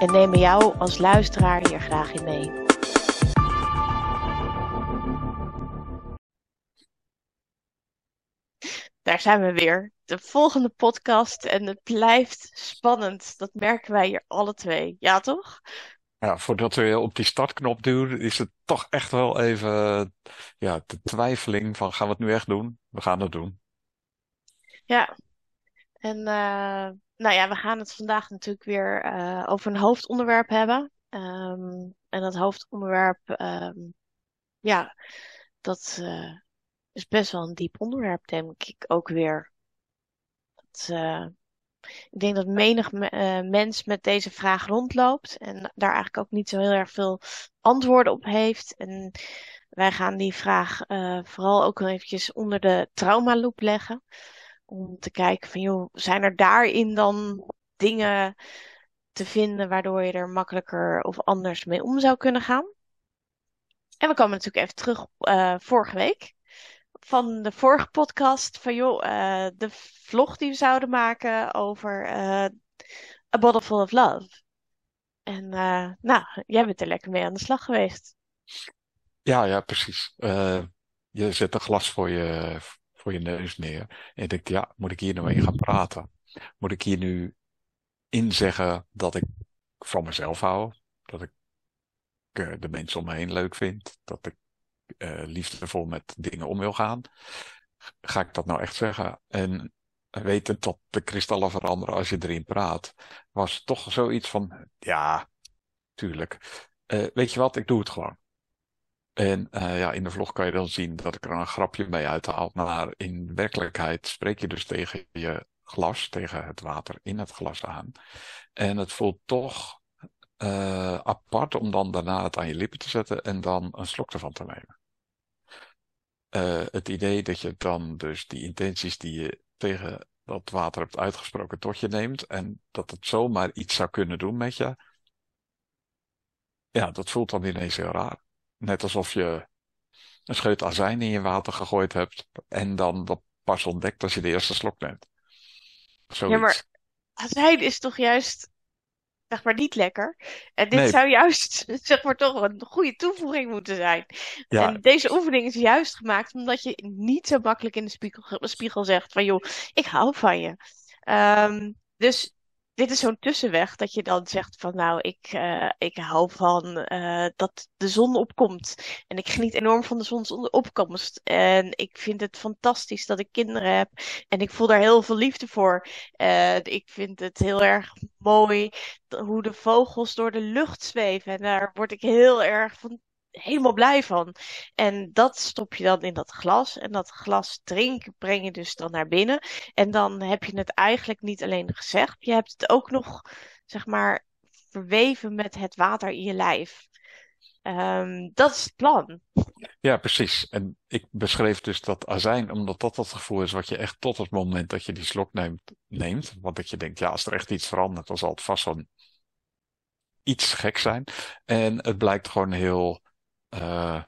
En nemen jou als luisteraar hier graag in mee. Daar zijn we weer. De volgende podcast en het blijft spannend. Dat merken wij hier alle twee. Ja, toch? Ja, voordat we op die startknop duwen, is het toch echt wel even ja, de twijfeling van gaan we het nu echt doen? We gaan het doen. Ja. En eh, nou ja, we gaan het vandaag natuurlijk weer eh, over een hoofdonderwerp hebben. Ehm, en dat hoofdonderwerp, ehm, ja, dat eh, is best wel een diep onderwerp, denk ik ook weer. Dat, ik denk dat menig me- mens met deze vraag rondloopt en daar eigenlijk ook niet zo heel erg veel antwoorden op heeft. En wij gaan die vraag vooral ook eventjes onder de traumaloep leggen. Om te kijken van, joh, zijn er daarin dan dingen te vinden waardoor je er makkelijker of anders mee om zou kunnen gaan? En we komen natuurlijk even terug eh, vorige week. Van de vorige podcast van joh, eh, de vlog die we zouden maken over eh, A Bottle Full of Love. En nou, jij bent er lekker mee aan de slag geweest. Ja, ja, precies. Je zet een glas voor je, voor je neus neer. En je denkt, ja, moet ik hier nou mee gaan praten? Moet ik hier nu in zeggen dat ik van mezelf hou? Dat ik eh, de mensen om me heen leuk vind? Dat ik eh, liefdevol met dingen om wil gaan? Ga ik dat nou echt zeggen? En weten dat de kristallen veranderen als je erin praat, was toch zoiets van, ja, tuurlijk. Eh, weet je wat, ik doe het gewoon. En eh, ja, in de vlog kan je dan zien dat ik er een grapje mee uithaal. Maar in werkelijkheid spreek je dus tegen je glas, tegen het water in het glas aan. En het voelt toch eh, apart om dan daarna het aan je lippen te zetten en dan een slok ervan te nemen. Eh, het idee dat je dan dus die intenties die je tegen dat water hebt uitgesproken tot je neemt en dat het zomaar iets zou kunnen doen met je. Ja, dat voelt dan ineens heel raar. Net alsof je een scheut azijn in je water gegooid hebt en dan dat pas ontdekt als je de eerste slok neemt. Ja, maar azijn is toch juist, zeg maar, niet lekker. En dit Nee, zou juist, zeg maar, toch een goede toevoeging moeten zijn. ja, En deze oefening is juist gemaakt omdat je niet zo makkelijk in de spiegel, spiegel zegt van, joh, ik hou van je. Ehm, dus dit is zo'n tussenweg dat je dan zegt van, nou, ik, eh, ik hou van eh, dat de zon opkomt. En ik geniet enorm van de zonsopkomst. En ik vind het fantastisch dat ik kinderen heb. En ik voel daar heel veel liefde voor. En ik vind het heel erg mooi hoe de vogels door de lucht zweven. En daar word ik heel erg van, helemaal blij van. En dat stop je dan in dat glas. En dat glas drinken breng je dus dan naar binnen. En dan heb je het eigenlijk niet alleen gezegd. Je hebt het ook nog, zeg maar, verweven met het water in je lijf. Ehm, dat is het plan. ja, precies. En ik beschreef dus dat azijn, omdat dat het gevoel is wat je echt tot het moment dat je die slok neemt, neemt. Want dat je denkt, ja, als er echt iets verandert, dan zal het vast wel iets gek zijn. En het blijkt gewoon heel, eh,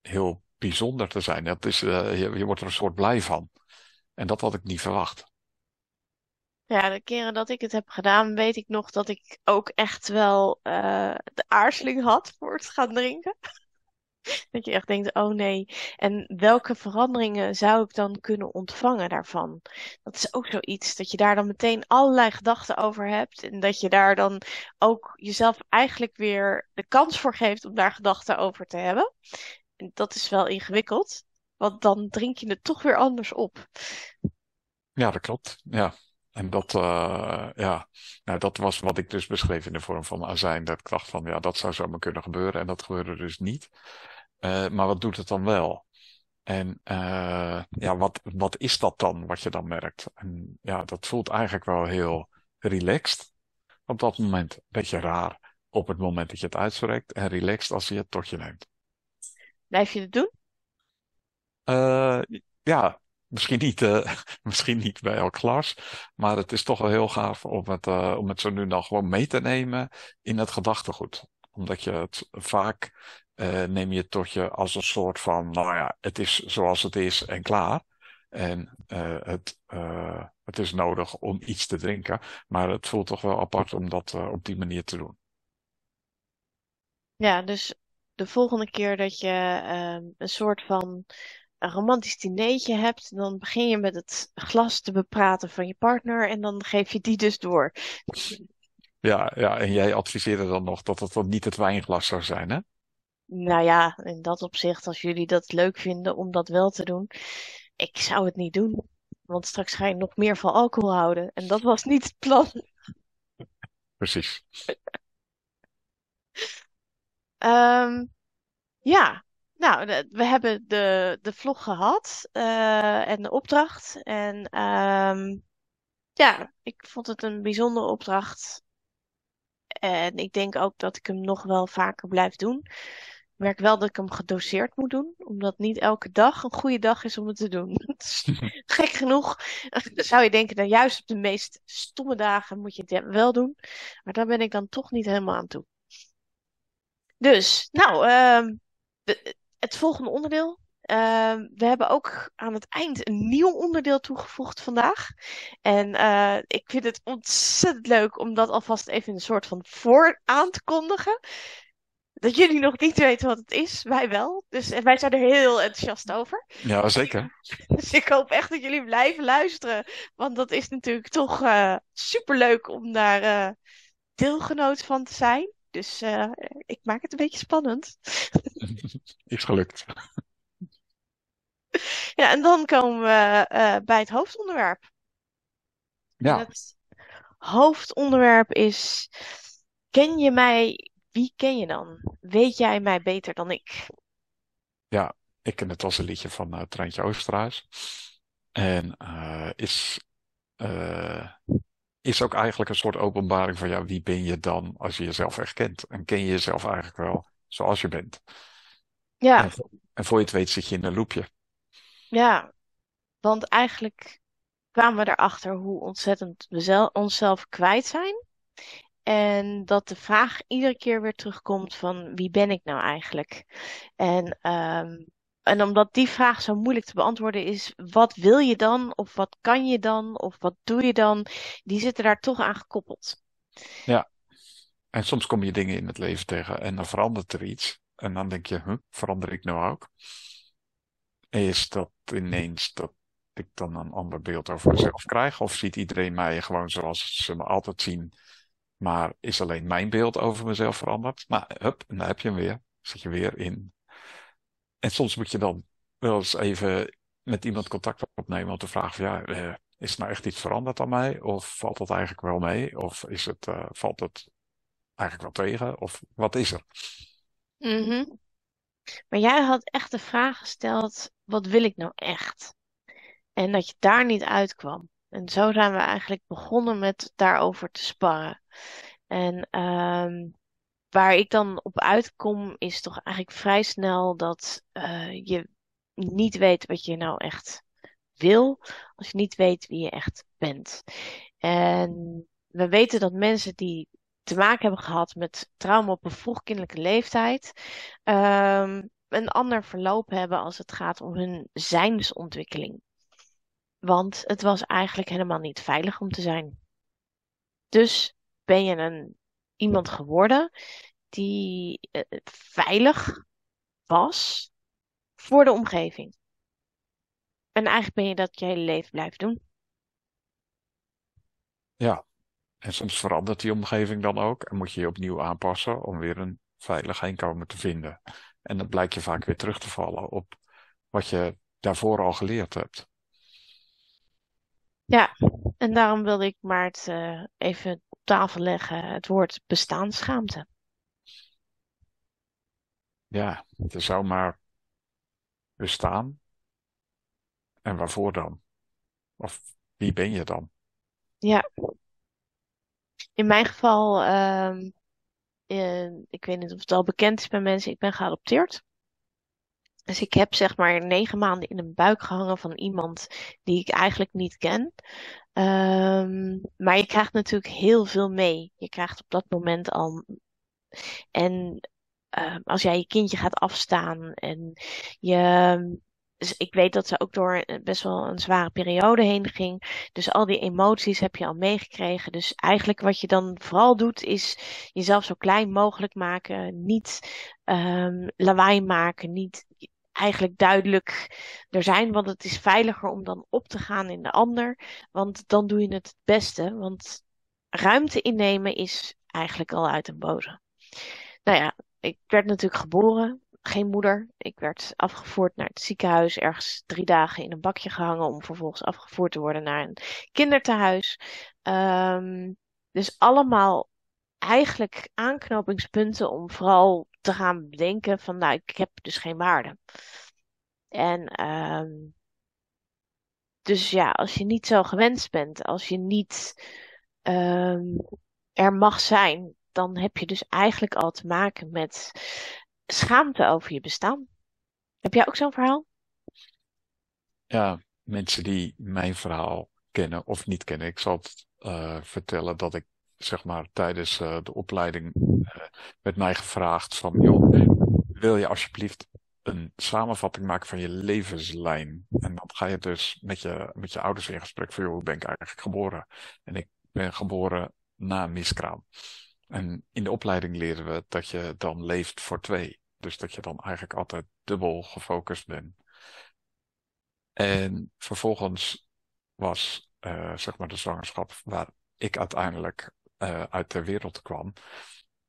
heel bijzonder te zijn. Dat is, eh, je, wordt er een soort blij van. En dat had ik niet verwacht. Ja, de keren dat ik het heb gedaan, weet ik nog dat ik ook echt wel eh, de aarzeling had voor het gaan drinken. Dat je echt denkt, oh nee. En welke veranderingen zou ik dan kunnen ontvangen daarvan? Dat is ook zoiets, dat je daar dan meteen allerlei gedachten over hebt. En dat je daar dan ook jezelf eigenlijk weer de kans voor geeft om daar gedachten over te hebben. En dat is wel ingewikkeld, want dan drink je het toch weer anders op. Ja, dat klopt. Ja. En dat, eh, ja, nou, dat was wat ik dus beschreef in de vorm van azijn. Dat ik dacht van, ja, dat zou zomaar kunnen gebeuren. En dat gebeurde dus niet. Eh, maar wat doet het dan wel? En eh, ja, wat, wat is dat dan, wat je dan merkt? En ja, dat voelt eigenlijk wel heel relaxed op dat moment. Een beetje raar. op het moment dat je het uitspreekt en relaxed als je het tot je neemt. Blijf je het doen? Uh, ja, misschien niet, uh, misschien niet bij elk glas, maar het is toch wel heel gaaf om het, uh, om het zo nu dan gewoon mee te nemen in het gedachtegoed. Omdat je het vaak neem je het tot je als een soort van, nou ja, het is zoals het is en klaar. En het, het is nodig om iets te drinken, maar het voelt toch wel apart om dat op die manier te doen. Ja, dus de volgende keer dat je ehm, een soort van een romantisch dinertje hebt, dan begin je met het glas te bepraten van je partner en dan geef je die dus door. Ja, ja, en jij adviseerde dan nog dat het dan niet het wijnglas zou zijn, hè? Nou ja, in dat opzicht, als jullie dat leuk vinden om dat wel te doen, ik zou het niet doen. Want straks ga je nog meer van alcohol houden. En dat was niet het plan. Precies. Um, ja, nou, we hebben de, de vlog gehad uh, en de opdracht. En um, ja, ik vond het een bijzondere opdracht. En ik denk ook dat ik hem nog wel vaker blijf doen. Merk wel dat ik hem gedoseerd moet doen, omdat niet elke dag een goede dag is om het te doen. gek genoeg zou je denken dat juist op de meest stomme dagen moet je het wel doen. Maar daar ben ik dan toch niet helemaal aan toe. Dus, nou, uh, het volgende onderdeel. Uh, we hebben ook aan het eind een nieuw onderdeel toegevoegd vandaag. En uh, ik vind het ontzettend leuk om dat alvast even een soort van voor aan te kondigen. Dat jullie nog niet weten wat het is, wij wel. Dus en wij zijn er heel enthousiast over. Ja, zeker. Dus ik hoop echt dat jullie blijven luisteren. Want dat is natuurlijk toch uh, superleuk om daar deelgenoot van te zijn. Dus uh, ik maak het een beetje spannend. Is gelukt. Ja, en dan komen we bij het hoofdonderwerp. Ja. het hoofdonderwerp is: Ken je mij? Wie ken je dan? Weet jij mij beter dan ik? Ja, ik ken het als een liedje van uh, Treintje Oosterhuis. En is is ook eigenlijk een soort openbaring van ja, wie ben je dan als je jezelf echt kent? En ken je jezelf eigenlijk wel zoals je bent? Ja. En, en voor je het weet zit je in een loopje. Ja, want eigenlijk kwamen we erachter hoe ontzettend we onszelf kwijt zijn. En dat de vraag iedere keer weer terugkomt van wie ben ik nou eigenlijk? En um, en omdat die vraag zo moeilijk te beantwoorden is, wat wil je dan? Of wat kan je dan? Of wat doe je dan? Die zitten daar toch aan gekoppeld. Ja. En soms kom je dingen in het leven tegen en dan verandert er iets. En dan denk je, verander ik nou ook? Is dat ineens dat ik dan een ander beeld over mezelf krijg? Of ziet iedereen mij gewoon zoals ze me altijd zien? Maar is alleen mijn beeld over mezelf veranderd? Nou, hup, en dan heb je hem weer. Zit je weer in en soms moet je dan wel eens even met iemand contact opnemen om te vragen van ja, eh, is er nou echt iets veranderd aan mij? Of valt het eigenlijk wel mee? Of is het, uh, valt het eigenlijk wel tegen? Of wat is er? Mm Maar jij had echt de vraag gesteld, wat wil ik nou echt? En dat je daar niet uitkwam. En zo zijn we eigenlijk begonnen met daarover te sparren. En um, waar ik dan op uitkom, is toch eigenlijk vrij snel dat uh, je niet weet wat je nou echt wil, als je niet weet wie je echt bent. En we weten dat mensen die te maken hebben gehad met trauma op een vroegkindelijke leeftijd, um, een ander verloop hebben als het gaat om hun zijnsontwikkeling. Want het was eigenlijk helemaal niet veilig om te zijn. Dus ben je een iemand geworden die uh, veilig was voor de omgeving. En eigenlijk ben je dat je hele leven blijft doen. Ja, en soms verandert die omgeving dan ook en moet je je opnieuw aanpassen om weer een veilig heenkomen te vinden. En dan blijkt je vaak weer terug te vallen op wat je daarvoor al geleerd hebt. Ja, en daarom wilde ik maar het uh, even op tafel leggen, het woord bestaanschaamte. Ja, er zou maar bestaan. En waarvoor dan? Of wie ben je dan? Ja. In mijn geval um, eh, ik weet niet of het al bekend is bij mensen, ik ben geadopteerd. Dus ik heb zeg maar negen maanden in een buik gehangen van iemand die ik eigenlijk niet ken. Ehm, maar je krijgt natuurlijk heel veel mee. Je krijgt op dat moment al. En ehm, als jij je kindje gaat afstaan en je. Dus ik weet dat ze ook door best wel een zware periode heen ging. Dus al die emoties heb je al meegekregen. Dus eigenlijk wat je dan vooral doet, is jezelf zo klein mogelijk maken. Niet um, lawaai maken. Niet eigenlijk duidelijk er zijn. Want het is veiliger om dan op te gaan in de ander. Want dan doe je het het beste. Want ruimte innemen is eigenlijk al uit een boze. Nou ja, ik werd natuurlijk geboren. Geen moeder. Ik werd afgevoerd naar het ziekenhuis. Ergens drie dagen in een bakje gehangen. Om vervolgens afgevoerd te worden naar een kinderthuis. Um, dus allemaal eigenlijk aanknopingspunten om vooral te gaan bedenken van nou, ik heb dus geen waarde. En um, dus ja, als je niet zo gewenst bent, als je niet um, er mag zijn, dan heb je dus eigenlijk al te maken met schaamte over je bestaan. Heb jij ook zo'n verhaal? Ja, mensen die mijn verhaal kennen of niet kennen. Ik zal het uh, vertellen dat ik zeg maar tijdens uh, de opleiding uh, werd mij gevraagd van joh, wil je alsjeblieft een samenvatting maken van je levenslijn. En dan ga je dus met je, met je ouders in gesprek van, joh, hoe ben ik eigenlijk geboren? En ik ben geboren na een miskraam. En in de opleiding leren we dat je dan leeft voor twee. Dus dat je dan eigenlijk altijd dubbel gefocust bent. En vervolgens was, uh, zeg maar, de zwangerschap waar ik uiteindelijk uh, uit de wereld kwam.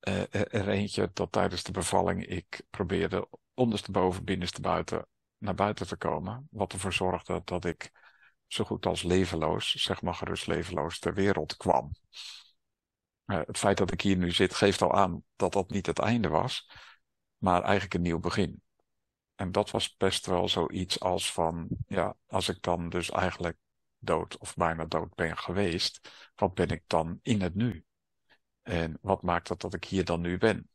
Uh, er eentje dat tijdens de bevalling ik probeerde ondersteboven, binnenstebuiten naar buiten te komen. Wat ervoor zorgde dat ik zo goed als levenloos, zeg maar gerust levenloos, ter wereld kwam. Uh, het feit dat ik hier nu zit geeft al aan dat dat niet het einde was, maar eigenlijk een nieuw begin. En dat was best wel zoiets als van, ja, als ik dan dus eigenlijk dood of bijna dood ben geweest, wat ben ik dan in het nu? En wat maakt het dat ik hier dan nu ben?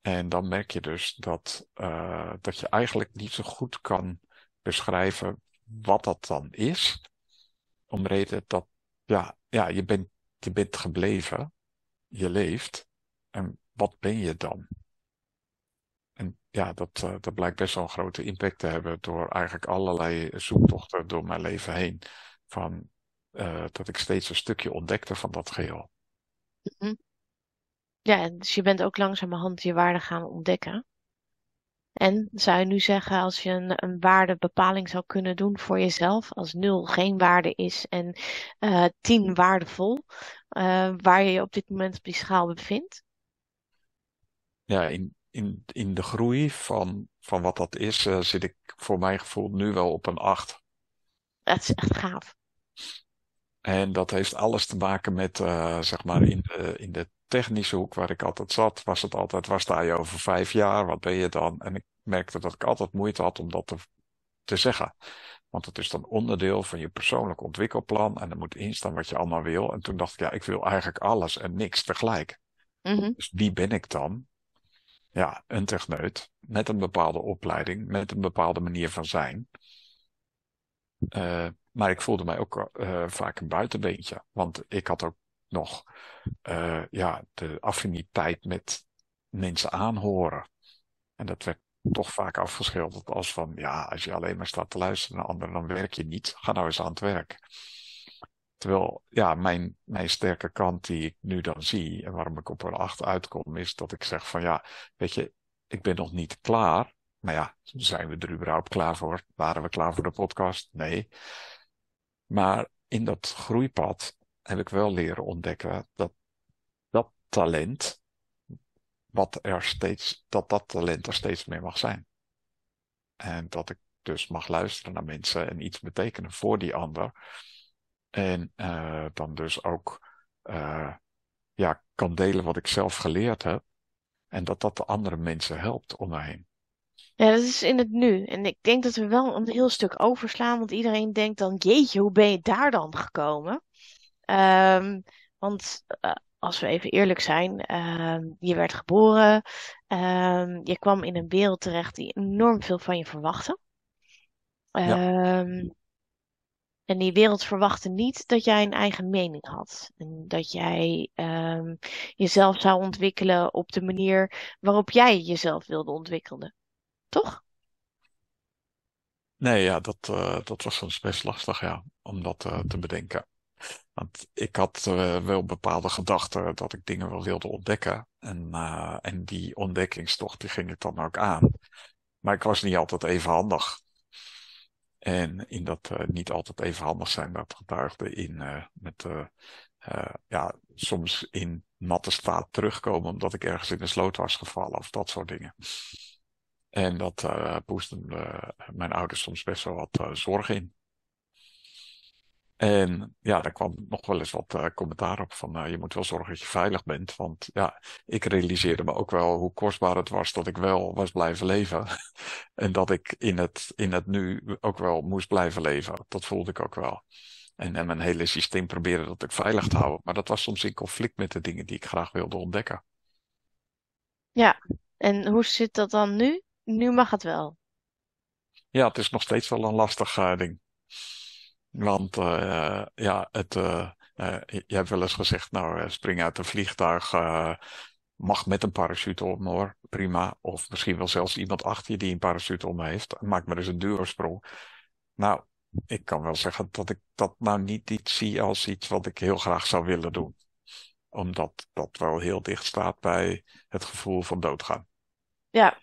En dan merk je dus dat, uh, dat je eigenlijk niet zo goed kan beschrijven wat dat dan is. Om reden dat, ja, ja je, bent, je bent gebleven, je leeft. En wat ben je dan? En ja, dat, uh, dat blijkt best wel een grote impact te hebben door eigenlijk allerlei zoektochten door mijn leven heen. Van, uh, dat ik steeds een stukje ontdekte van dat geheel. -hmm. Ja, dus je bent ook langzamerhand je waarde gaan ontdekken. En zou je nu zeggen, als je een, een waardebepaling zou kunnen doen voor jezelf, als nul geen waarde is en uh, tien waardevol, uh, waar je je op dit moment op die schaal bevindt? Ja, in, in, in de groei van, van wat dat is, uh, zit ik voor mijn gevoel nu wel op een acht. Dat is echt gaaf. En dat heeft alles te maken met, zeg maar, in de, in de technische hoek waar ik altijd zat, was het altijd, waar sta je over vijf jaar? Wat ben je dan? En ik merkte dat ik altijd moeite had om dat te, te zeggen. Want het is dan onderdeel van je persoonlijk ontwikkelplan en er moet instaan wat je allemaal wil. En toen dacht ik, ja, ik wil eigenlijk alles en niks tegelijk. Mm -hmm. Dus wie ben ik dan? Ja, een techneut met een bepaalde opleiding, met een bepaalde manier van zijn. Uh, maar ik voelde mij ook uh, vaak een buitenbeentje. Want ik had ook nog uh, ja, de affiniteit met mensen aanhoren. En dat werd toch vaak afgeschilderd als van, ja, als je alleen maar staat te luisteren naar anderen, dan werk je niet. Ga nou eens aan het werk. Terwijl, ja, mijn, mijn sterke kant die ik nu dan zie en waarom ik op een acht uitkom, is dat ik zeg van, ja, weet je, ik ben nog niet klaar. Maar ja, zijn we er überhaupt klaar voor? Waren we klaar voor de podcast? Nee. Maar in dat groeipad heb ik wel leren ontdekken dat dat talent, wat er steeds, dat dat talent er steeds meer mag zijn. En dat ik dus mag luisteren naar mensen en iets betekenen voor die ander. En uh, dan dus ook uh, ja, kan delen wat ik zelf geleerd heb. En dat dat de andere mensen helpt om me heen. Ja, dat is in het nu. En ik denk dat we wel een heel stuk overslaan, want iedereen denkt dan, jeetje, hoe ben je daar dan gekomen? Um, want uh, als we even eerlijk zijn, ehm, je werd geboren, ehm, je kwam in een wereld terecht die enorm veel van je verwachtte. Ehm, en die wereld verwachtte niet dat jij een eigen mening had. En dat jij jezelf zou ontwikkelen op de manier waarop jij jezelf wilde ontwikkelen. Toch? Nee, ja, dat, uh, dat was soms best lastig, ja, om dat uh, te bedenken. Want ik had uh, wel bepaalde gedachten dat ik dingen wel wilde ontdekken. En, en die ontdekkingstocht, die ging ik dan ook aan. Maar ik was niet altijd even handig. En in dat niet altijd even handig zijn, dat getuigde in met, ja, soms in natte staat terugkomen omdat ik ergens in de sloot was gevallen of dat soort dingen. En dat uh, mijn ouders soms best wel wat uh, zorg in. En ja, daar kwam nog wel eens wat commentaar op van je moet wel zorgen dat je veilig bent. Want ja, ik realiseerde me ook wel hoe kostbaar het was dat ik wel was blijven leven. en dat ik in het, in het nu ook wel moest blijven leven. Dat voelde ik ook wel. En, en mijn hele systeem probeerde dat ik veilig te houden. Maar dat was soms in conflict met de dingen die ik graag wilde ontdekken. Ja, en hoe zit dat dan nu? Nu mag het wel. Ja, het is nog steeds wel een lastig uh, ding. Want uh, ja, het, uh, je hebt wel eens gezegd, nou, spring uit een vliegtuig mag met een parachute om hoor, prima. Of misschien wel zelfs iemand achter je die een parachute om heeft. Maak maar eens een dure sprong. Nou, ik kan wel zeggen dat ik dat nou niet iets zie als iets wat ik heel graag zou willen doen. Omdat dat wel heel dicht staat bij het gevoel van doodgaan. Ja,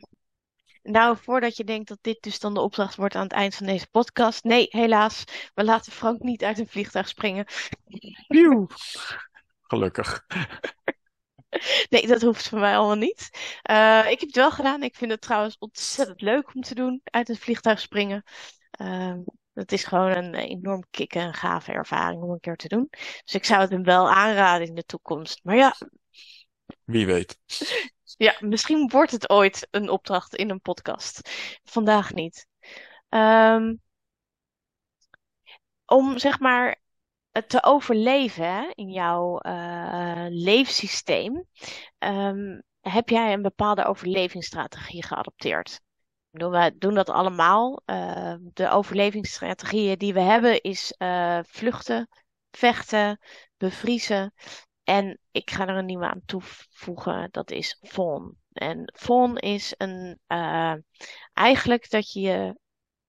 nou, voordat je denkt dat dit dus dan de opdracht wordt aan het eind van deze podcast. Nee, helaas. We laten Frank niet uit een vliegtuig springen. Gelukkig. Nee, dat hoeft voor mij allemaal niet. Uh, ik heb het wel gedaan. Ik vind het trouwens ontzettend leuk om te doen, uit het vliegtuig springen. Uh, dat is gewoon een enorm kick en gave ervaring om een keer te doen. Dus ik zou het hem wel aanraden in de toekomst. Maar ja. Wie weet. Ja, misschien wordt het ooit een opdracht in een podcast. Vandaag niet. Um, om zeg maar te overleven in jouw uh, leefsysteem, um, heb jij een bepaalde overlevingsstrategie geadopteerd. We doen dat allemaal. Uh, de overlevingsstrategieën die we hebben is uh, vluchten, vechten, bevriezen en ik ga er een nieuwe aan toevoegen, dat is fawn. En fawn is een, uh, eigenlijk dat je je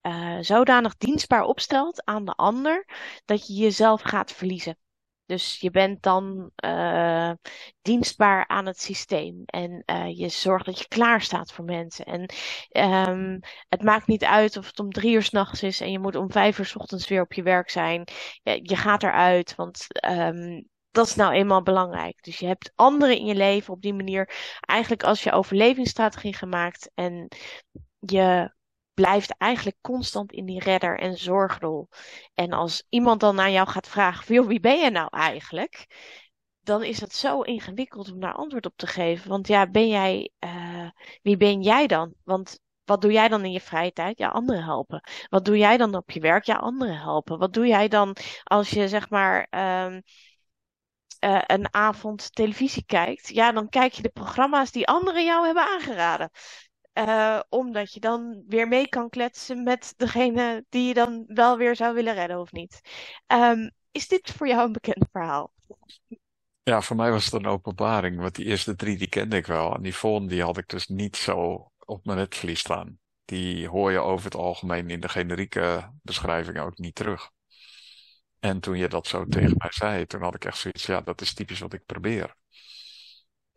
uh, zodanig dienstbaar opstelt aan de ander, dat je jezelf gaat verliezen. Dus je bent dan uh, dienstbaar aan het systeem en je zorgt dat je klaar staat voor mensen. En um, het maakt niet uit of het om drie uur s'nachts is en je moet om vijf uur s ochtends weer op je werk zijn. Je gaat eruit, want um, dat is nou eenmaal belangrijk. Dus je hebt anderen in je leven op die manier eigenlijk als je overlevingsstrategie gemaakt en je blijft eigenlijk constant in die redder- en zorgrol. En als iemand dan naar jou gaat vragen, wie ben je nou eigenlijk? Dan is het zo ingewikkeld om daar antwoord op te geven. Want ja, ben jij, uh, wie ben jij dan? Want wat doe jij dan in je vrije tijd? Ja, anderen helpen. Wat doe jij dan op je werk? Ja, anderen helpen. Wat doe jij dan als je zeg maar um, uh, een avond televisie kijkt, ja, dan kijk je de programma's die anderen jou hebben aangeraden. Uh, omdat je dan weer mee kan kletsen met degene die je dan wel weer zou willen redden of niet. Um, is dit voor jou een bekend verhaal? Ja, voor mij was het een openbaring, want die eerste drie die kende ik wel. En die volgende die had ik dus niet zo op mijn netvlies staan. Die hoor je over het algemeen in de generieke beschrijving ook niet terug. En toen je dat zo tegen mij zei, toen had ik echt zoiets, ja, dat is typisch wat ik probeer.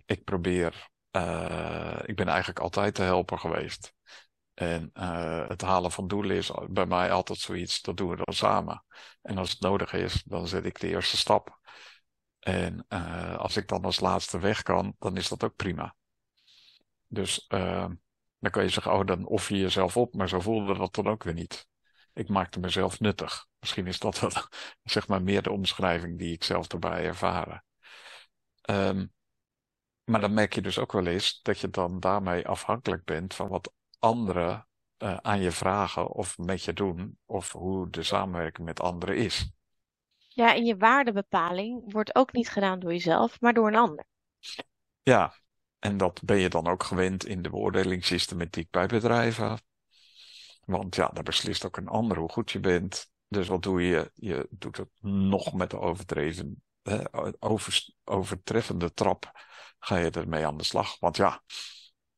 Ik probeer, uh, ik ben eigenlijk altijd de helper geweest. En uh, het halen van doelen is bij mij altijd zoiets, dat doen we dan samen. En als het nodig is, dan zet ik de eerste stap. En uh, als ik dan als laatste weg kan, dan is dat ook prima. Dus dan kan je zeggen, oh, dan offer je jezelf op, maar zo voelde dat dan ook weer niet ik maakte mezelf nuttig. Misschien is dat wel, zeg maar, meer de omschrijving die ik zelf erbij ervaren. Um, maar dan merk je dus ook wel eens dat je dan daarmee afhankelijk bent van wat anderen uh, aan je vragen of met je doen, of hoe de samenwerking met anderen is. Ja, en je waardebepaling wordt ook niet gedaan door jezelf, maar door een ander. Ja, en dat ben je dan ook gewend in de beoordelingssystematiek bij bedrijven. Want ja, daar beslist ook een ander hoe goed je bent. Dus wat doe je? Je doet het nog met de overdreven, over, overtreffende trap. Ga je ermee aan de slag. Want ja,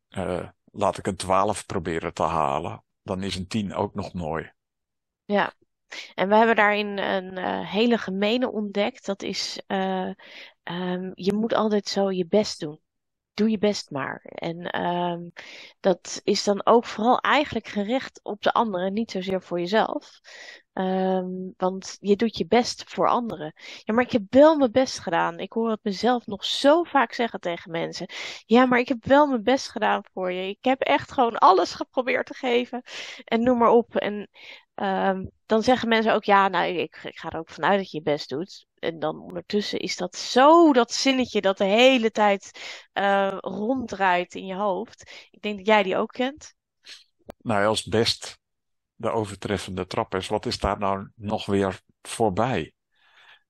uh, laat ik een 12 proberen te halen. Dan is een 10 ook nog mooi. Ja, en we hebben daarin een uh, hele gemene ontdekt. Dat is, uh, um, je moet altijd zo je best doen doe je best maar. En um, dat is dan ook vooral eigenlijk gericht op de anderen, niet zozeer voor jezelf. Um, want je doet je best voor anderen. Ja, maar ik heb wel mijn best gedaan. Ik hoor het mezelf nog zo vaak zeggen tegen mensen. Ja, maar ik heb wel mijn best gedaan voor je. Ik heb echt gewoon alles geprobeerd te geven. En noem maar op. En um, dan zeggen mensen ook, ja, nou, ik, ik ga er ook vanuit dat je je best doet. En dan ondertussen is dat zo dat zinnetje dat de hele tijd uh, ronddraait in je hoofd. Ik denk dat jij die ook kent. Nou, als best de overtreffende trap is, wat is daar nou nog weer voorbij?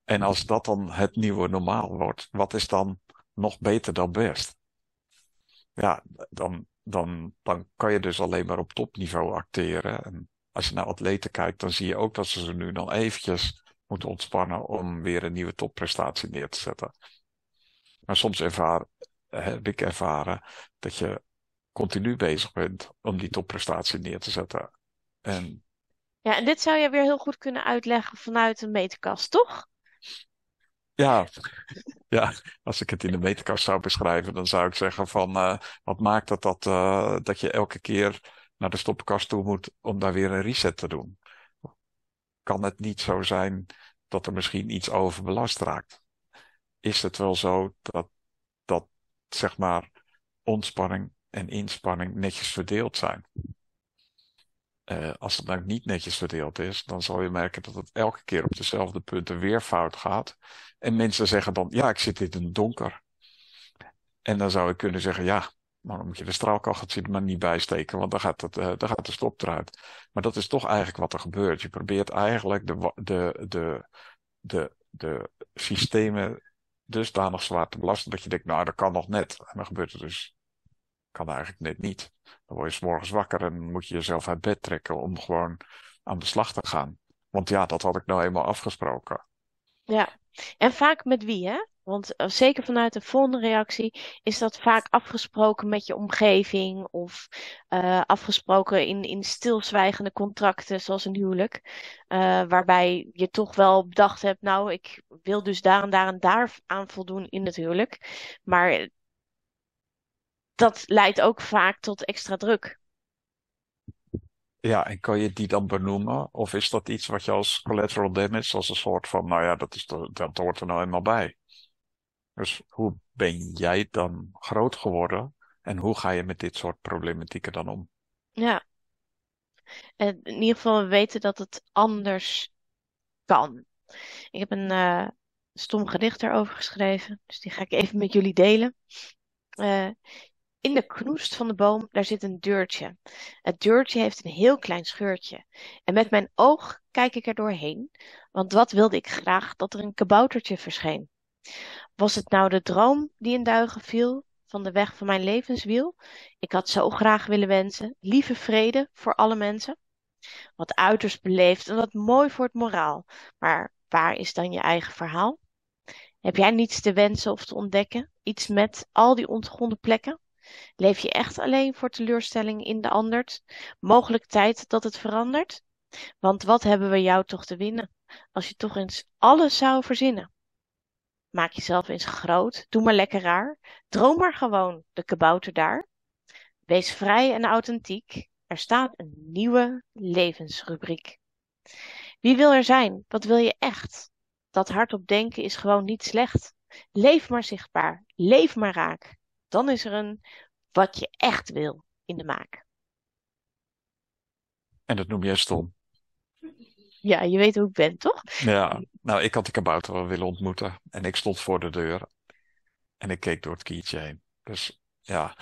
En als dat dan het nieuwe normaal wordt, wat is dan nog beter dan best? Ja, dan, dan, dan kan je dus alleen maar op topniveau acteren. En als je naar atleten kijkt, dan zie je ook dat ze ze nu dan eventjes moeten ontspannen om weer een nieuwe topprestatie neer te zetten. Maar soms ervaar, heb ik ervaren dat je continu bezig bent om die topprestatie neer te zetten. En... Ja, en dit zou je weer heel goed kunnen uitleggen vanuit een meterkast, toch? Ja, ja, als ik het in de meterkast zou beschrijven, dan zou ik zeggen van uh, wat maakt het dat, uh, dat je elke keer naar de stoppenkast toe moet om daar weer een reset te doen? Kan het niet zo zijn dat er misschien iets overbelast raakt? Is het wel zo dat, dat zeg maar ontspanning en inspanning netjes verdeeld zijn? Uh, als het nou niet netjes verdeeld is, dan zal je merken dat het elke keer op dezelfde punten weer fout gaat. En mensen zeggen dan, ja, ik zit in het donker. En dan zou ik kunnen zeggen, ja, maar dan moet je de straalkacheltje er maar niet bijsteken, want dan gaat, het, uh, dan gaat de stop eruit. Maar dat is toch eigenlijk wat er gebeurt. Je probeert eigenlijk de, de, de, de, de systemen dusdanig zwaar te belasten dat je denkt, nou, dat kan nog net. En dan gebeurt het dus, kan eigenlijk net niet. Dan word je s morgens wakker en moet je jezelf uit bed trekken om gewoon aan de slag te gaan. Want ja, dat had ik nou eenmaal afgesproken. Ja, en vaak met wie, hè? Want eh, zeker vanuit de volgende reactie is dat vaak afgesproken met je omgeving of uh, afgesproken in, in stilzwijgende contracten, zoals een huwelijk. Uh, waarbij je toch wel bedacht hebt, nou, ik wil dus daar en daar en daar aan voldoen in het huwelijk. Maar dat leidt ook vaak tot extra druk. Ja, en kan je die dan benoemen? Of is dat iets wat je als collateral damage, als een soort van, nou ja, dat, is hoort er nou eenmaal bij. Dus hoe ben jij dan groot geworden en hoe ga je met dit soort problematieken dan om? Ja, en in ieder geval we weten dat het anders kan. Ik heb een uh, stom gedicht erover geschreven, dus die ga ik even met jullie delen. Uh, in de knoest van de boom, daar zit een deurtje. Het deurtje heeft een heel klein scheurtje. En met mijn oog kijk ik er doorheen, want wat wilde ik graag dat er een kaboutertje verscheen. Was het nou de droom die in duigen viel van de weg van mijn levenswiel? Ik had zo graag willen wensen, lieve vrede voor alle mensen. Wat uiterst beleefd en wat mooi voor het moraal. Maar waar is dan je eigen verhaal? Heb jij niets te wensen of te ontdekken? Iets met al die ontgronden plekken? Leef je echt alleen voor teleurstelling in de ander? Mogelijk tijd dat het verandert? Want wat hebben we jou toch te winnen, als je toch eens alles zou verzinnen? Maak jezelf eens groot, doe maar lekker raar, droom maar gewoon, de kabouter daar. Wees vrij en authentiek, er staat een nieuwe levensrubriek. Wie wil er zijn? Wat wil je echt? Dat hardop denken is gewoon niet slecht. Leef maar zichtbaar, leef maar raak dan is er een wat je echt wil in de maak. En dat noem jij stom. Ja, je weet hoe ik ben, toch? Ja, nou, ik had de kabouter willen ontmoeten. En ik stond voor de deur. En ik keek door het kietje heen. Dus ja,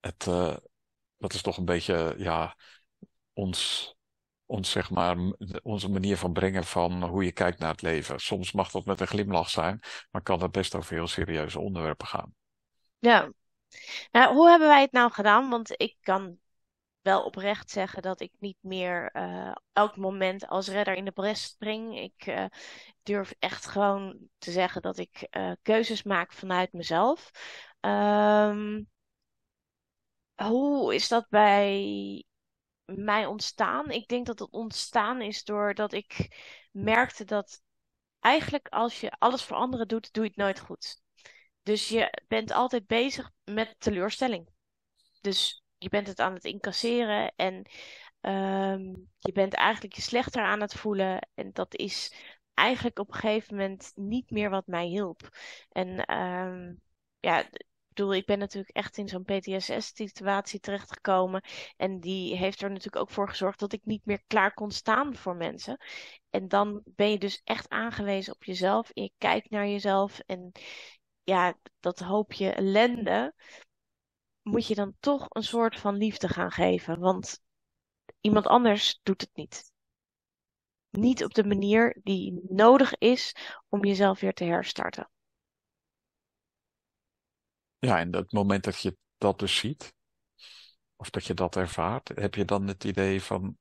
het, uh, dat is toch een beetje, ja, ons, ons, zeg maar, onze manier van brengen van hoe je kijkt naar het leven. Soms mag dat met een glimlach zijn, maar kan het best over heel serieuze onderwerpen gaan. Ja. Nou, hoe hebben wij het nou gedaan? Want ik kan wel oprecht zeggen dat ik niet meer uh, elk moment als redder in de bres spring. Ik uh, durf echt gewoon te zeggen dat ik uh, keuzes maak vanuit mezelf. Um, hoe is dat bij mij ontstaan? Ik denk dat het ontstaan is doordat ik merkte dat eigenlijk als je alles voor anderen doet, doe je het nooit goed. Dus je bent altijd bezig met teleurstelling. Dus je bent het aan het incasseren en um, je bent eigenlijk je slechter aan het voelen. En dat is eigenlijk op een gegeven moment niet meer wat mij hielp. En um, ja, bedoel, ik ben natuurlijk echt in zo'n PTSS-situatie terechtgekomen. En die heeft er natuurlijk ook voor gezorgd dat ik niet meer klaar kon staan voor mensen. En dan ben je dus echt aangewezen op jezelf. Je kijkt naar jezelf. En ja, dat hoopje ellende moet je dan toch een soort van liefde gaan geven. Want iemand anders doet het niet. Niet op de manier die nodig is om jezelf weer te herstarten. Ja, en het moment dat je dat dus ziet, of dat je dat ervaart, heb je dan het idee van,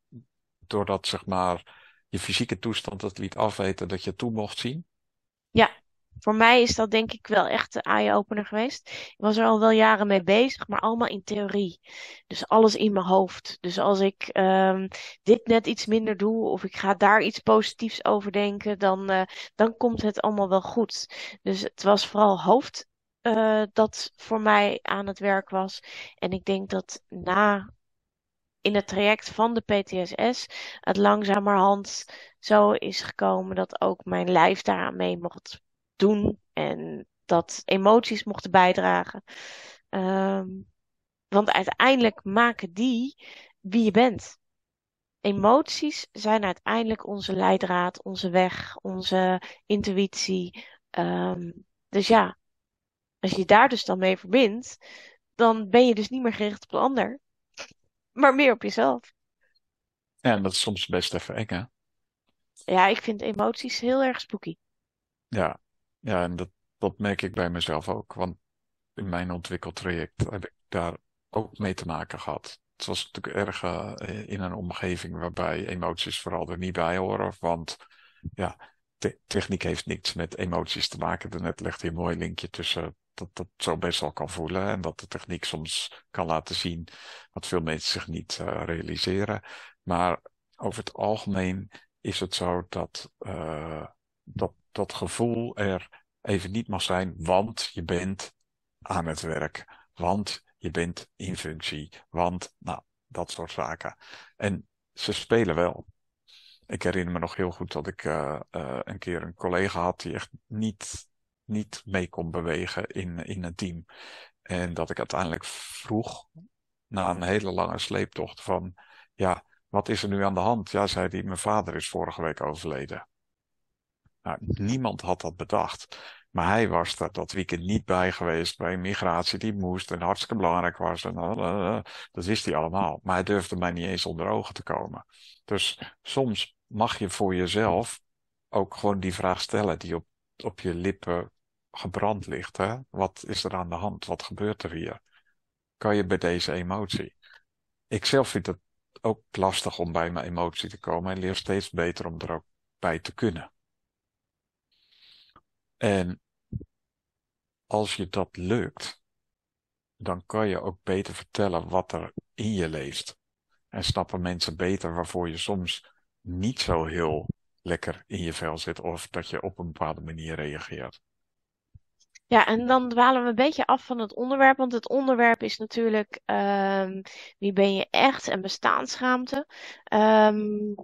doordat zeg maar je fysieke toestand het liet afweten, dat je toe mocht zien? Ja, voor mij is dat denk ik wel echt de eye-opener geweest. Ik was er al wel jaren mee bezig, maar allemaal in theorie. Dus alles in mijn hoofd. Dus als ik um, dit net iets minder doe of ik ga daar iets positiefs over denken, dan, uh, dan komt het allemaal wel goed. Dus het was vooral hoofd uh, dat voor mij aan het werk was. En ik denk dat na in het traject van de PTSS het langzamerhand zo is gekomen dat ook mijn lijf daaraan mee mocht doen en dat emoties mochten bijdragen. Um, want uiteindelijk maken die wie je bent. Emoties zijn uiteindelijk onze leidraad, onze weg, onze intuïtie. Um, dus ja, als je daar dus dan mee verbindt, dan ben je dus niet meer gericht op de ander, maar meer op jezelf. Ja, en dat is soms best even eng, hè? Ja, ik vind emoties heel erg spooky. Ja, ja en dat, dat merk ik bij mezelf ook. Want in mijn ontwikkeltraject heb ik daar ook mee te maken gehad. Het was natuurlijk erg uh, in een omgeving waarbij emoties vooral er niet bij horen. Want ja, techniek heeft niks met emoties te maken. Daarnet legde je een mooi linkje tussen dat dat zo best wel kan voelen. En dat de techniek soms kan laten zien wat veel mensen zich niet uh, realiseren. Maar over het algemeen is het zo dat, uh, dat dat gevoel er even niet mag zijn, want je bent aan het werk. Want je bent in functie. Want, nou, dat soort zaken. En ze spelen wel. Ik herinner me nog heel goed dat ik uh, uh, een keer een collega had die echt niet niet mee kon bewegen in, in een team. En dat ik uiteindelijk vroeg, na een hele lange sleeptocht, van ja, wat is er nu aan de hand? Ja, zei hij, mijn vader is vorige week overleden. Nou, niemand had dat bedacht. Maar hij was er dat weekend niet bij geweest bij migratie die moest en hartstikke belangrijk was. Dat wist hij allemaal. Maar hij durfde mij niet eens onder ogen te komen. Dus soms mag je voor jezelf ook gewoon die vraag stellen die op, op je lippen gebrand ligt. Hè? Wat is er aan de hand? Wat gebeurt er hier? Kan je bij deze emotie? Ik zelf vind het ook lastig om bij mijn emotie te komen en leer steeds beter om er ook bij te kunnen. En als je dat lukt, dan kan je ook beter vertellen wat er in je leeft. En snappen mensen beter waarvoor je soms niet zo heel lekker in je vel zit of dat je op een bepaalde manier reageert. Ja, en dan dwalen we een beetje af van het onderwerp, want het onderwerp is natuurlijk um, wie ben je echt en bestaanschaamte. Um,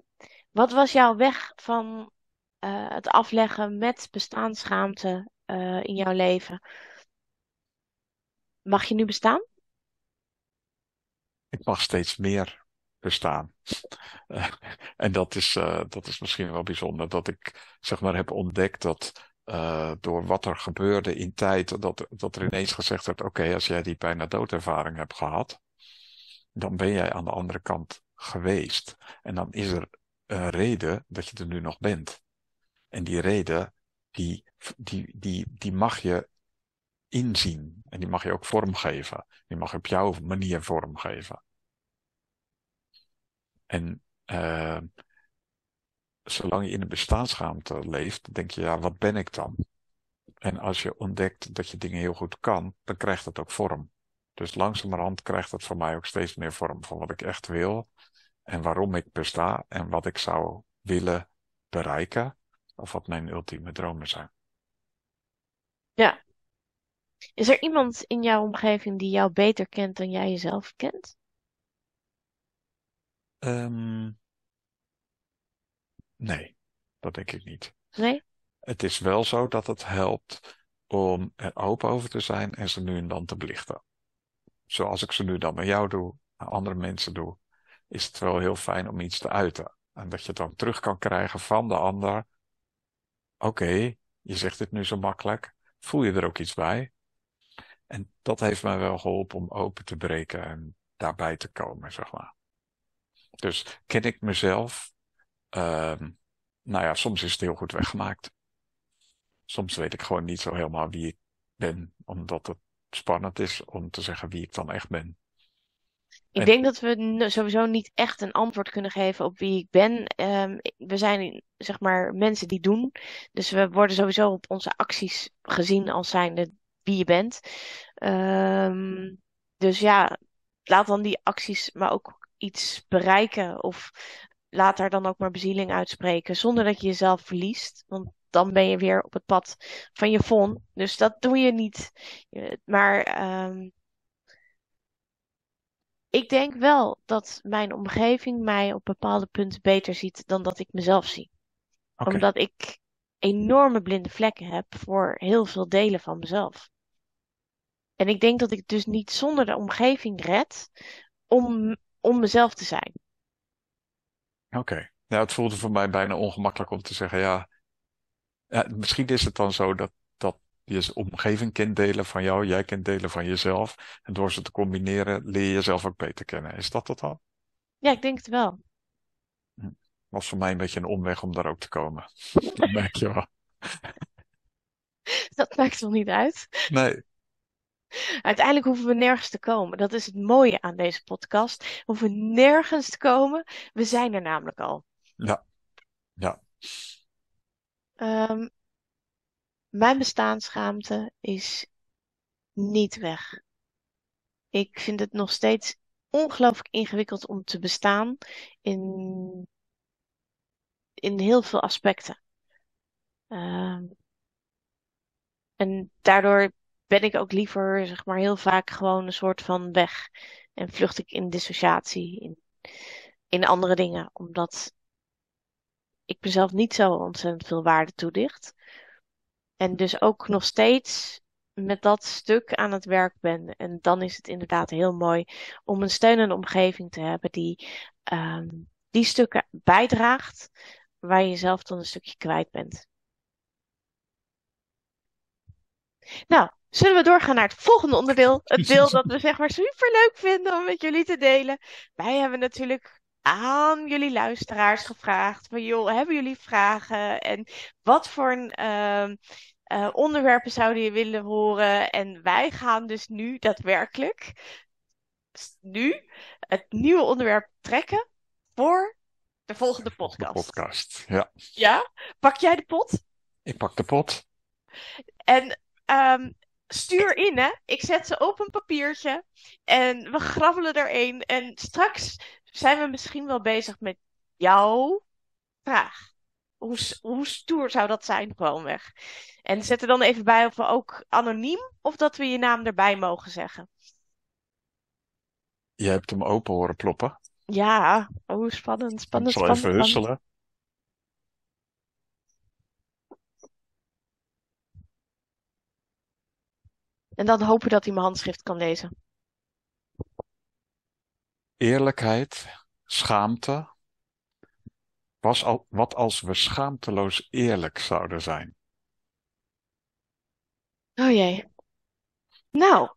wat was jouw weg van uh, het afleggen met bestaanschaamte uh, in jouw leven? Mag je nu bestaan? Ik mag steeds meer bestaan. en dat is, uh, dat is misschien wel bijzonder dat ik zeg maar heb ontdekt dat door wat er gebeurde in tijd, dat, dat er ineens gezegd werd, oké, als jij die bijna doodervaring hebt gehad, dan ben jij aan de andere kant geweest. En dan is er een reden dat je er nu nog bent. En die reden, die, die, die, die mag je inzien. En die mag je ook vormgeven. Die mag je op jouw manier vormgeven. En uh, zolang je in de bestaansruimte leeft, denk je, ja, wat ben ik dan? En als je ontdekt dat je dingen heel goed kan, dan krijgt het ook vorm. Dus langzamerhand krijgt het voor mij ook steeds meer vorm van wat ik echt wil en waarom ik besta en wat ik zou willen bereiken of wat mijn ultieme dromen zijn. Ja. Is er iemand in jouw omgeving die jou beter kent dan jij jezelf kent? Um, nee, dat denk ik niet. Nee? Het is wel zo dat het helpt om er open over te zijn en ze nu en dan te belichten. Zoals ik ze nu dan met jou doe, naar andere mensen doe, is het wel heel fijn om iets te uiten. En dat je het dan terug kan krijgen van de ander. Oké, je zegt dit nu zo makkelijk. Voel je er ook iets bij? En dat heeft mij wel geholpen om open te breken en daarbij te komen, zeg maar. Dus ken ik mezelf? Uh, nou ja, soms is het heel goed weggemaakt. Soms weet ik gewoon niet zo helemaal wie ik ben, omdat het spannend is om te zeggen wie ik dan echt ben. Ik denk dat we sowieso niet echt een antwoord kunnen geven op wie ik ben. Um, we zijn zeg maar mensen die doen. Dus we worden sowieso op onze acties gezien als zijnde wie je bent. Um, dus ja, laat dan die acties maar ook iets bereiken. Of laat daar dan ook maar bezieling uitspreken. Zonder dat je jezelf verliest. Want dan ben je weer op het pad van je fon. Dus dat doe je niet. Maar um, ik denk wel dat mijn omgeving mij op bepaalde punten beter ziet dan dat ik mezelf zie. Okay. Omdat ik enorme blinde vlekken heb voor heel veel delen van mezelf. En ik denk dat ik dus niet zonder de omgeving red om, om mezelf te zijn. Oké. Okay. Nou, het voelde voor mij bijna ongemakkelijk om te zeggen, ja, ja, misschien is het dan zo dat, dat je omgeving kent delen van jou, jij kent delen van jezelf. En door ze te combineren leer je jezelf ook beter kennen. Is dat het dan? Ja, ik denk het wel. Hm. Was voor mij een beetje een omweg om daar ook te komen. dat merk je wel. Dat maakt nog niet uit. Nee. Uiteindelijk hoeven we nergens te komen. Dat is het mooie aan deze podcast. We hoeven nergens te komen. We zijn er namelijk al. Ja. Ja. Um, mijn bestaanschaamte is niet weg. Ik vind het nog steeds ongelooflijk ingewikkeld om te bestaan in, in heel veel aspecten. Um, en daardoor ben ik ook liever, zeg maar, heel vaak gewoon een soort van weg. En vlucht ik in dissociatie, in, in andere dingen. Omdat ik mezelf niet zo ontzettend veel waarde toedicht. En dus ook nog steeds met dat stuk aan het werk ben. En dan is het inderdaad heel mooi om een steunende omgeving te hebben die um, die stukken bijdraagt waar je zelf dan een stukje kwijt bent. Nou, zullen we doorgaan naar het volgende onderdeel? Het deel dat we zeg maar super leuk vinden om met jullie te delen. Wij hebben natuurlijk aan jullie luisteraars gevraagd van joh, hebben jullie vragen en wat voor een, uh, uh, onderwerpen zouden je willen horen? En wij gaan dus nu daadwerkelijk nu het nieuwe onderwerp trekken voor de volgende podcast. De podcast, ja. Ja? Pak jij de pot? Ik pak de pot. En um, stuur in, hè. Ik zet ze op een papiertje en we grabbelen er een. En straks zijn we misschien wel bezig met jouw vraag. Hoe, hoe stoer zou dat zijn, gewoonweg? En zet er dan even bij of we ook anoniem of dat we je naam erbij mogen zeggen. Je hebt hem open horen ploppen. Ja, oh, spannend, spannend, Ik zal spannend. even husselen. En dan hopen dat hij mijn handschrift kan lezen. Eerlijkheid, schaamte. Was al, wat als we schaamteloos eerlijk zouden zijn? Oh jee. Nou,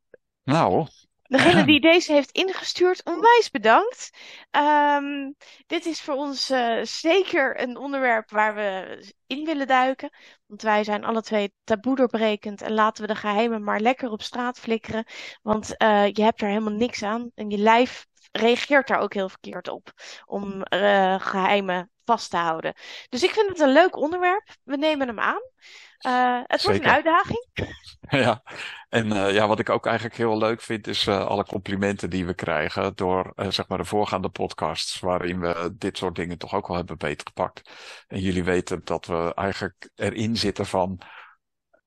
Nou, Degene die deze heeft ingestuurd, onwijs bedankt. Ehm, dit is voor ons eh, zeker een onderwerp waar we in willen duiken. Want wij zijn alle twee taboe doorbrekend en laten we de geheimen maar lekker op straat flikkeren. Want eh, je hebt er helemaal niks aan en je lijf reageert daar ook heel verkeerd op om uh, geheimen vast te houden. Dus ik vind het een leuk onderwerp. We nemen hem aan. Uh, het wordt een uitdaging. Ja, en uh, ja, wat ik ook eigenlijk heel leuk vind, is uh, alle complimenten die we krijgen door zeg maar de voorgaande podcasts, waarin we dit soort dingen toch ook wel hebben beetgepakt. En jullie weten dat we eigenlijk erin zitten van,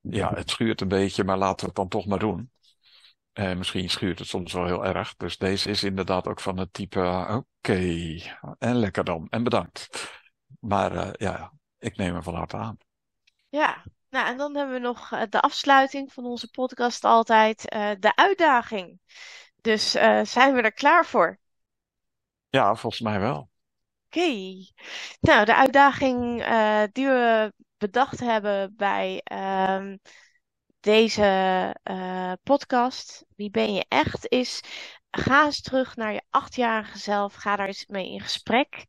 ja, het schuurt een beetje, maar laten we het dan toch maar doen. En misschien schuurt het soms wel heel erg. Dus deze is inderdaad ook van het type, oké, okay, en lekker dan, en bedankt. Maar ja, ik neem hem van harte aan. Ja, nou, en dan hebben we nog eh, de afsluiting van onze podcast altijd, uh, de uitdaging. Dus uh, zijn we er klaar voor? Ja, volgens mij wel. Oké. Okay. Nou, de uitdaging die we bedacht hebben bij uh, deze podcast, Wie ben je echt, is ga eens terug naar je achtjarige zelf. Ga daar eens mee in gesprek.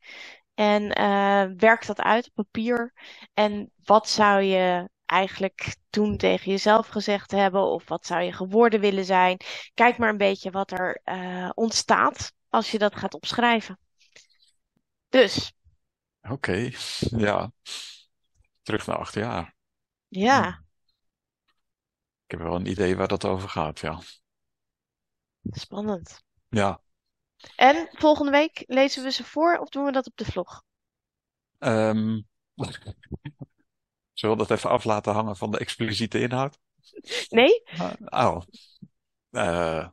En uh, werk dat uit op papier. En wat zou je eigenlijk toen tegen jezelf gezegd hebben? Of wat zou je geworden willen zijn? Kijk maar een beetje wat er uh, ontstaat als je dat gaat opschrijven. Dus. Oké, okay. ja. Terug naar acht jaar. Ja. Ik heb wel een idee waar dat over gaat, ja. Spannend. Ja. En volgende week lezen we ze voor of doen we dat op de vlog? Um, zullen we dat even af laten hangen van de expliciete inhoud? Nee? Uh, oh. Uh,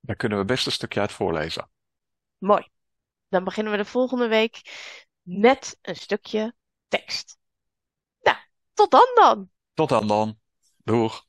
daar kunnen we best een stukje uit voorlezen. Mooi. Dan beginnen we de volgende week met een stukje tekst. Nou, tot dan dan. Tot dan dan. Doeg.